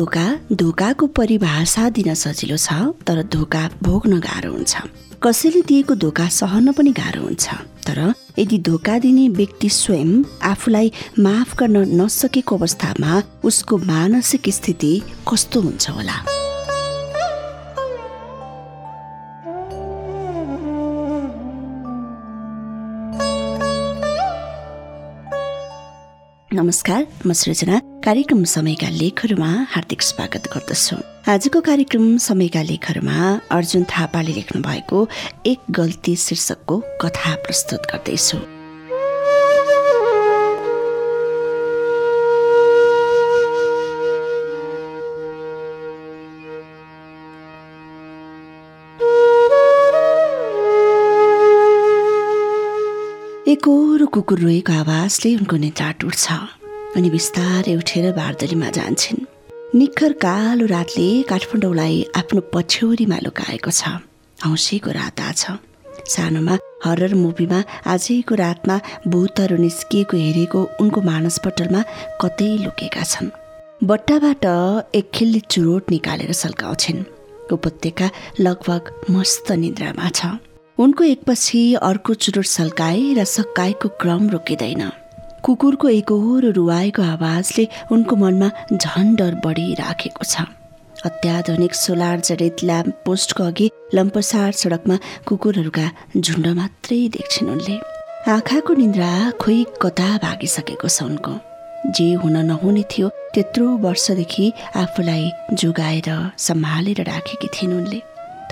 धोका धोकाको परिभाषा दिन सजिलो छ तर धोका भोग्न गाह्रो हुन्छ। कसैले दिएको धोका सहन पनि गाह्रो हुन्छ। तर यदि धोका दिने व्यक्ति स्वयं आफूलाई माफ गर्न नसकेको अवस्थामा उसको मानसिक स्थिति कस्तो हुन्छ होला? नमस्कार म सृजना। कार्यक्रम समयका लेखहरूमा हार्दिक स्वागत गर्दछु। आजको कार्यक्रम समयका लेखहरूमा अर्जुन थापाले लेख्नु भएको एक गल्ती शीर्षकको कथा प्रस्तुत गर्दैछु। कुकुर रोएको आवाजले उनको निद्रा टुट्छ। अनि बिस्तारै उठेर बारदलीमा जान्छन्। निखर कालो रातले काठमाडौँलाई आफ्नो पछ्यौरीमा लुकाएको छ। औँसीको रात आछ सानोमा हरर मुभीमा आजैको रातमा भूतहरू निस्किएको हेरेको उनको मानसपटलमा कतै लुकेका छन्। बट्टाबाट एक खिल्ली चुरोट निकालेर सल्काउँछिन्। उपत्यका लगभग मस्त निद्रामा छ। उनको एकपछि अर्को चुरोट सल्काए र सकाएको क्रम रोकिँदैन। कुकुरको एकहोरो रुवाएको आवाजले उनको मनमा झन डर बढिराखेको छ। अत्याधुनिक सोलार जडित ल्याम्प पोस्टको अघि लम्पसार सडकमा कुकुरहरूका झुन्ड मात्रै देख्छन् उनले। आँखाको निन्द्रा खोइ कता भागिसकेको छ उनको? जे हुन नहुने थियो त्यत्रो वर्षदेखि आफूलाई जोगाएर सम्हालेर राखेकी थिइन् उनले।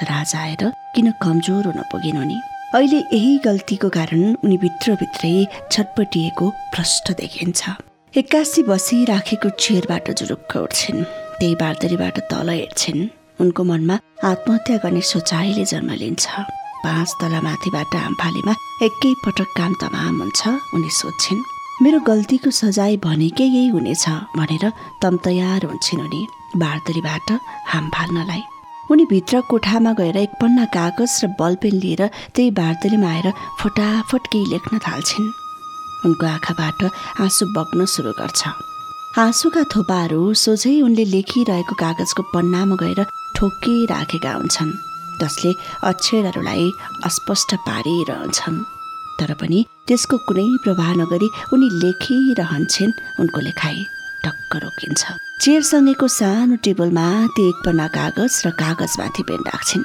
तर आज आएर किन कमजोर हुन पुगेन नि अहिले यही गल्तीको कारण उनी भित्रभित्रै छटपटिएको प्रष्ट देखिन्छ। एक्कासी बसिराखेको चेयरबाट जुरुक्क उठ्छिन्। त्यही बार्दरीबाट तल हेर्छिन्। उनको मनमा आत्महत्या गर्ने सोचाइले जन्म लिन्छ। पाँच तला माथिबाट आम्फालीमा एकै पटक काम तमाम हुन्छ उनी सोध्छिन् मेरो गल्तीको सजाय भनेकै यही हुनेछ भनेर तम तयार हुन्छन् उनी बारदरीबाट हाम फाल्नलाई। उनी भित्र कोठामा गएर एक पन्ना कागज र बलपेन लिएर त्यही बार्दलीमा आएर फटाफट केही लेख्न थाल्छिन्। उनको आँखाबाट आँसु बग्न सुरु गर्छ। आँसुका थोपाहरू सोझै उनले लेखिरहेको कागजको पन्नामा गएर ठोकिराखेका हुन्छन्। जसले अक्षरहरूलाई अस्पष्ट पारिरहन्छन्। तर पनि त्यसको कुनै प्रभाव नगरी उनी लेखिरहन्छन् उनको लेखाइ टक्क रोकिन्छ। चेयरसँगैको सानो टेबलमा त्यो एक पन्ना कागज र कागजमाथि पेन राख्छिन्।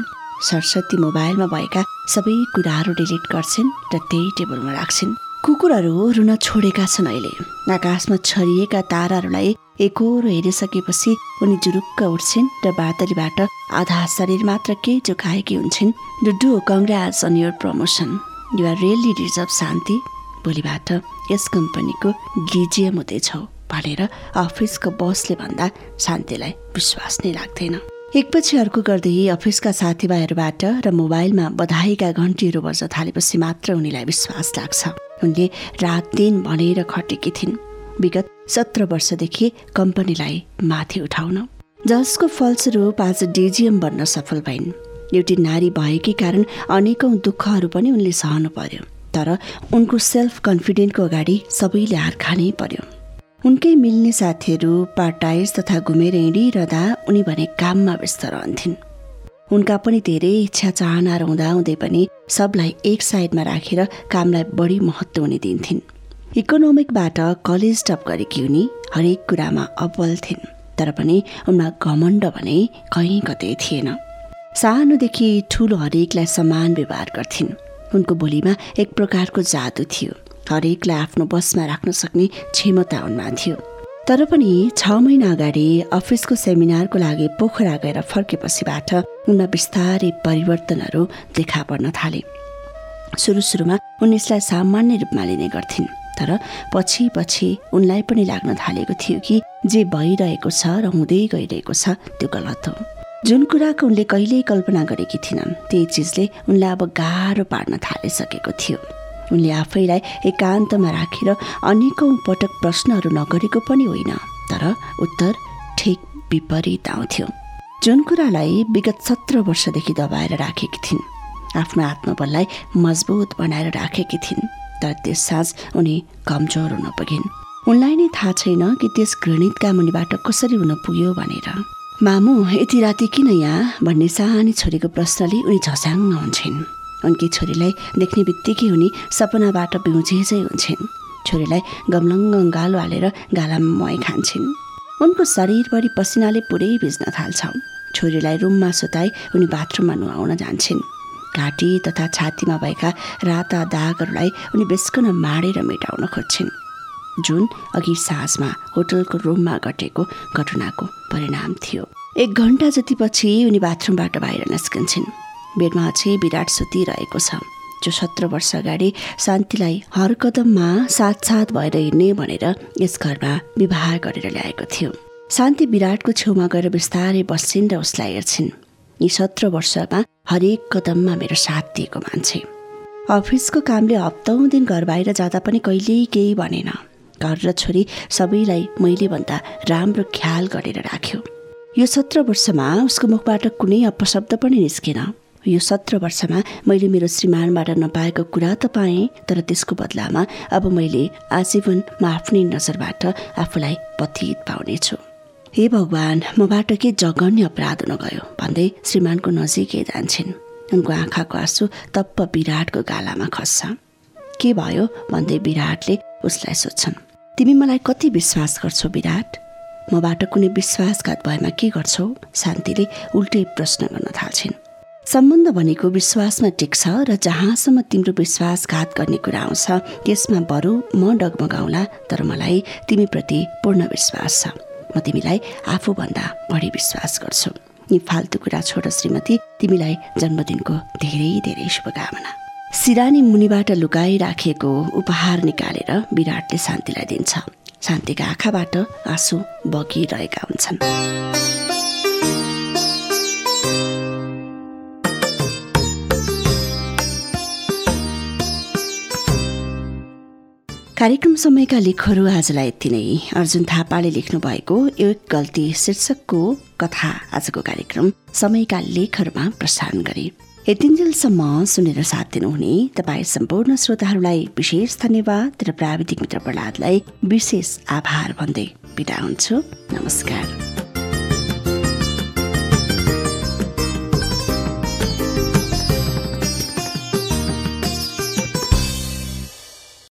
सरस्वती मोबाइलमा भएका सबै कुराहरू डिलिट गर्छिन् र त्यही टेबलमा राख्छिन्। कुकुरहरू रुन छोडेका छन् अहिले। आकाशमा छरिएका ताराहरूलाई एकहोरो हेरिसकेपछि उनी जुरुक्क उठ्छिन् र बातरीबाट आधा शरीर मात्र केही चुकाएकी हुन्छन् congrats on your promotion. You're really deserve Shanti. भोलिबाट यस कम्पनीको डिजिएम हुँदैछौ। भनेर अफिसको बसले भन्दा शान्तिलाई विश्वास नै लाग्दैन। एकपछि अर्को गर्दै अफिसका साथीभाइहरूबाट र मोबाइलमा बधाईका घन्टीहरू बज्न थालेपछि मात्र उनीलाई विश्वास लाग्छ। उनले रात दिन भनेर खटेकी थिइन्। विगत सत्र वर्षदेखि कम्पनीलाई माथि उठाउन। जसको फलस्वरूप आज डिजिएम बन्न सफल भइन्। एउटी नारी भएकै कारण अनेकौँ दुःखहरू पनि उनले सहनु पर्यो। तर उनको सेल्फ कन्फिडेन्टको अगाडि सबैले हार खानै पर्यो। उनकै मिल्ने साथीहरू पार्टाइज तथा घुमेर हिँडिरहँदा उनी भने काममा व्यस्त रहन्थिन्। उनका पनि धेरै इच्छा चाहनाहरू हुँदाहुँदै पनि सबलाई एक साइडमा राखेर कामलाई बढी महत्त्व हुने दिन्थिन्। इकोनोमिकबाट कलेज टप गरेकी उनी हरेक कुरामा अब्बल थिइन् तर पनि उनमा घमण्ड भने कहीँ कतै थिएन। सानोदेखि ठुलो हरेकलाई समान व्यवहार गर्थिन्। उनको बोलीमा एक प्रकारको जादु थियो। हरेकलाई आफ्नो बसमा राख्न सक्ने क्षमता उनमा थियो तर पनि छ महिना अगाडि अफिसको सेमिनारको लागि पोखरा गएर फर्केपछिबाट उनमा बिस्तारै परिवर्तनहरू देखा पर्न थाले। सुरु सुरुमा उनी यसलाई सामान्य रूपमा लिने गर्थिन् तर पछि पछि उनलाई पनि लाग्न थालेको थियो कि जे भइरहेको छ र हुँदै गइरहेको छ त्यो गलत हो। जुन कुराको उनले कहिल्यै कल्पना गरेकी थिइनन् त्यही चिजले उनलाई अब गाह्रो पार्न थालिसकेको थियो। उनले आफैलाई एकान्तमा राखेर अनेकौँ पटक प्रश्नहरू नगरेको पनि होइन तर उत्तर ठिक विपरीत आउँथ्यो। जुन कुरालाई विगत सत्र वर्षदेखि दबाएर राखेकी थिइन् आफ्नो आत्मबललाई मजबुत बनाएर राखेकी थिइन् तर त्यस साँझ उनी कमजोर हुन पुगिन्। उनलाई नै थाहा छैन कि त्यस घृणितका मुनिबाट कसरी हुन पुग्यो भनेर। मामु यति राति किन यहाँ? भन्ने सानी छोरीको प्रश्नले उनी झस्याङ्ग हुन्छन्। उनकी छोरीलाई देख्ने बित्तिकै उनी सपनाबाट बिउझेझै हुन्छन्। छोरीलाई गमलङ्ग गालो हालेर गालामा मय खान्छन्। उनको शरीरभरि पसिनाले पुरै भिज्न थाल्छ। छोरीलाई रुममा सुताई उनी बाथरुममा नुहाउन जान्छन्। घाँटी तथा छातीमा भएका राता दागहरूलाई उनी बेस्कन माडेर मेटाउन खोज्छिन्। जुन अघि साँझमा होटलको रुममा घटेको घटनाको परिणाम थियो। एक घन्टा जति पछि उनी बाथरुमबाट बाहिर निस्कन्छन्। बेडमा अझै विराट सुतिरहेको छ। जो सत्र वर्ष अगाडि शान्तिलाई हर कदममा साथ साथ भएर हिँड्ने भनेर यस घरमा विवाह गरेर ल्याएको थियो। शान्ति विराटको छेउमा गएर बिस्तारै बस्छिन् र उसलाई हेर्छिन्। यी सत्र वर्षमा हरेक कदममा मेरो साथ दिएको मान्छे। अफिसको कामले हप्तौँ दिन घर बाहिर जाँदा पनि कहिल्यै केही भनेन। घर र छोरी सबैलाई मैले भन्दा राम्रो ख्याल गरेर राख्यो। यो सत्र वर्षमा उसको मुखबाट कुनै अपशब्द पनि निस्केन। यो सत्र वर्षमा मैले मेरो श्रीमानबाट नपाएको कुरा त पाएँ तर त्यसको बदलामा अब मैले आजीवन म आफ्नै नजरबाट आफूलाई पथित पाउनेछु। हे भगवान् मबाट के जघन्य अपराध हुन गयो भन्दै श्रीमानको नजिकै जान्छन्। उनको आँखाको आँसु तप्प विराटको गालामा खस्छ। के भयो? भन्दै विराटले उसलाई सोध्छन्। तिमी मलाई कति विश्वास गर्छौ विराट? मबाट कुनै विश्वासघात भएमा के गर्छौ? शान्तिले उल्टै प्रश्न गर्न थाल्छिन्। सम्बन्ध भनेको विश्वासमा टिक्छ र जहाँसम्म तिम्रो विश्वासघात गर्ने कुरा आउँछ त्यसमा बरु म डगमगाउला तर मलाई तिमीप्रति पूर्ण विश्वास छ। म तिमीलाई आफूभन्दा बढी विश्वास गर्छु। यी फाल्तु कुरा छोड श्रीमती तिमीलाई जन्मदिनको धेरै धेरै शुभकामना। सिरानी मुनिबाट लुकाइराखेको उपहार निकालेर विराटले शान्तिलाई दिन्छ। शान्तिका आँखाबाट आँसु बगिरहेका हुन्छन्। कार्यक्रम समयका लेखहरू आजलाई यति नै। अर्जुन थापाले लेख्नु भएको एक गल्ती शीर्षकको कथा आजको कार्यक्रम समयका लेखहरूमा प्रसारण गरे। यतिन्जेलसम्म सुनेर साथ दिनुहुने तपाईँ सम्पूर्ण श्रोताहरूलाई विशेष धन्यवाद र प्राविधिक मित्र प्रहलादलाई विशेष आभार भन्दै बिदा हुन्छु। नमस्कार।